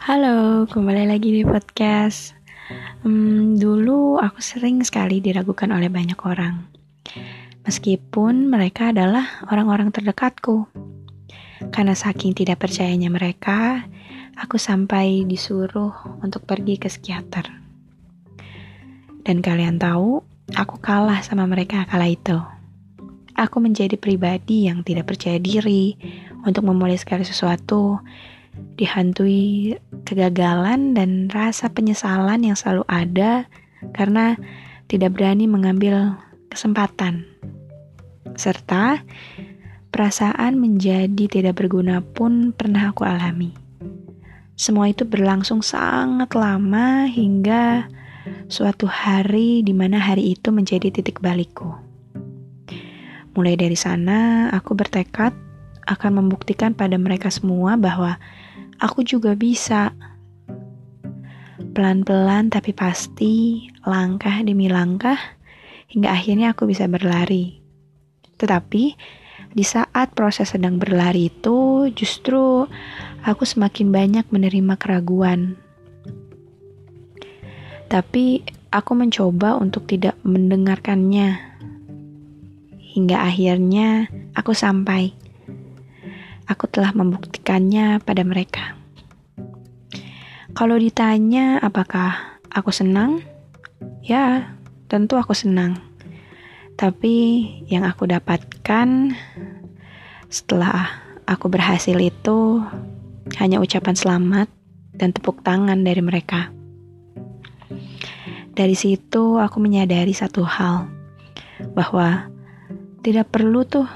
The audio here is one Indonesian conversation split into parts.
Halo, kembali lagi di podcast. Hmm, dulu aku sering sekali diragukan oleh banyak orang, meskipun mereka adalah orang-orang terdekatku. Karena saking tidak percayanya mereka, aku sampai disuruh untuk pergi ke psikiater. Dan kalian tahu, aku kalah sama mereka kala itu. Aku menjadi pribadi yang tidak percaya diri untuk memulai segala sesuatu dihantui kegagalan dan rasa penyesalan yang selalu ada karena tidak berani mengambil kesempatan. Serta perasaan menjadi tidak berguna pun pernah aku alami. Semua itu berlangsung sangat lama hingga suatu hari di mana hari itu menjadi titik balikku. Mulai dari sana, aku bertekad akan membuktikan pada mereka semua bahwa aku juga bisa. Pelan-pelan tapi pasti, langkah demi langkah, hingga akhirnya aku bisa berlari. Tetapi, di saat proses sedang berlari itu, justru aku semakin banyak menerima keraguan. Tapi, aku mencoba untuk tidak mendengarkannya. Hingga akhirnya aku sampai aku telah membuktikannya pada mereka. Kalau ditanya apakah aku senang, ya tentu aku senang. Tapi yang aku dapatkan setelah aku berhasil itu hanya ucapan selamat dan tepuk tangan dari mereka. Dari situ aku menyadari satu hal, bahwa tidak perlu tuh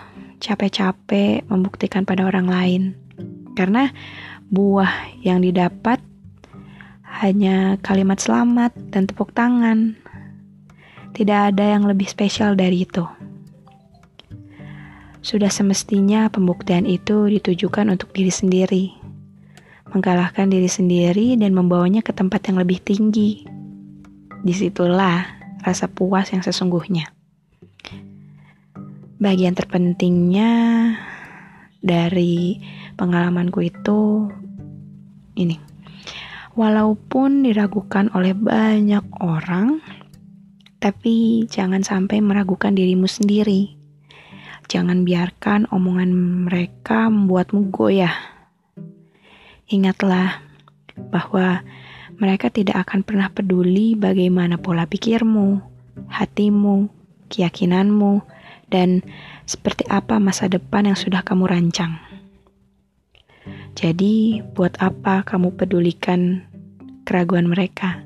capek-capek membuktikan pada orang lain. Karena buah yang didapat hanya kalimat selamat dan tepuk tangan. Tidak ada yang lebih spesial dari itu. Sudah semestinya pembuktian itu ditujukan untuk diri sendiri, mengalahkan diri sendiri dan membawanya ke tempat yang lebih tinggi. Di situlah rasa puas yang sesungguhnya bagian terpentingnya dari pengalamanku itu ini. Walaupun diragukan oleh banyak orang, tapi jangan sampai meragukan dirimu sendiri. Jangan biarkan omongan mereka membuatmu goyah. Ingatlah bahwa mereka tidak akan pernah peduli bagaimana pola pikirmu, hatimu, keyakinanmu, dan seperti apa masa depan yang sudah kamu rancang. Jadi, buat apa kamu pedulikan keraguan mereka?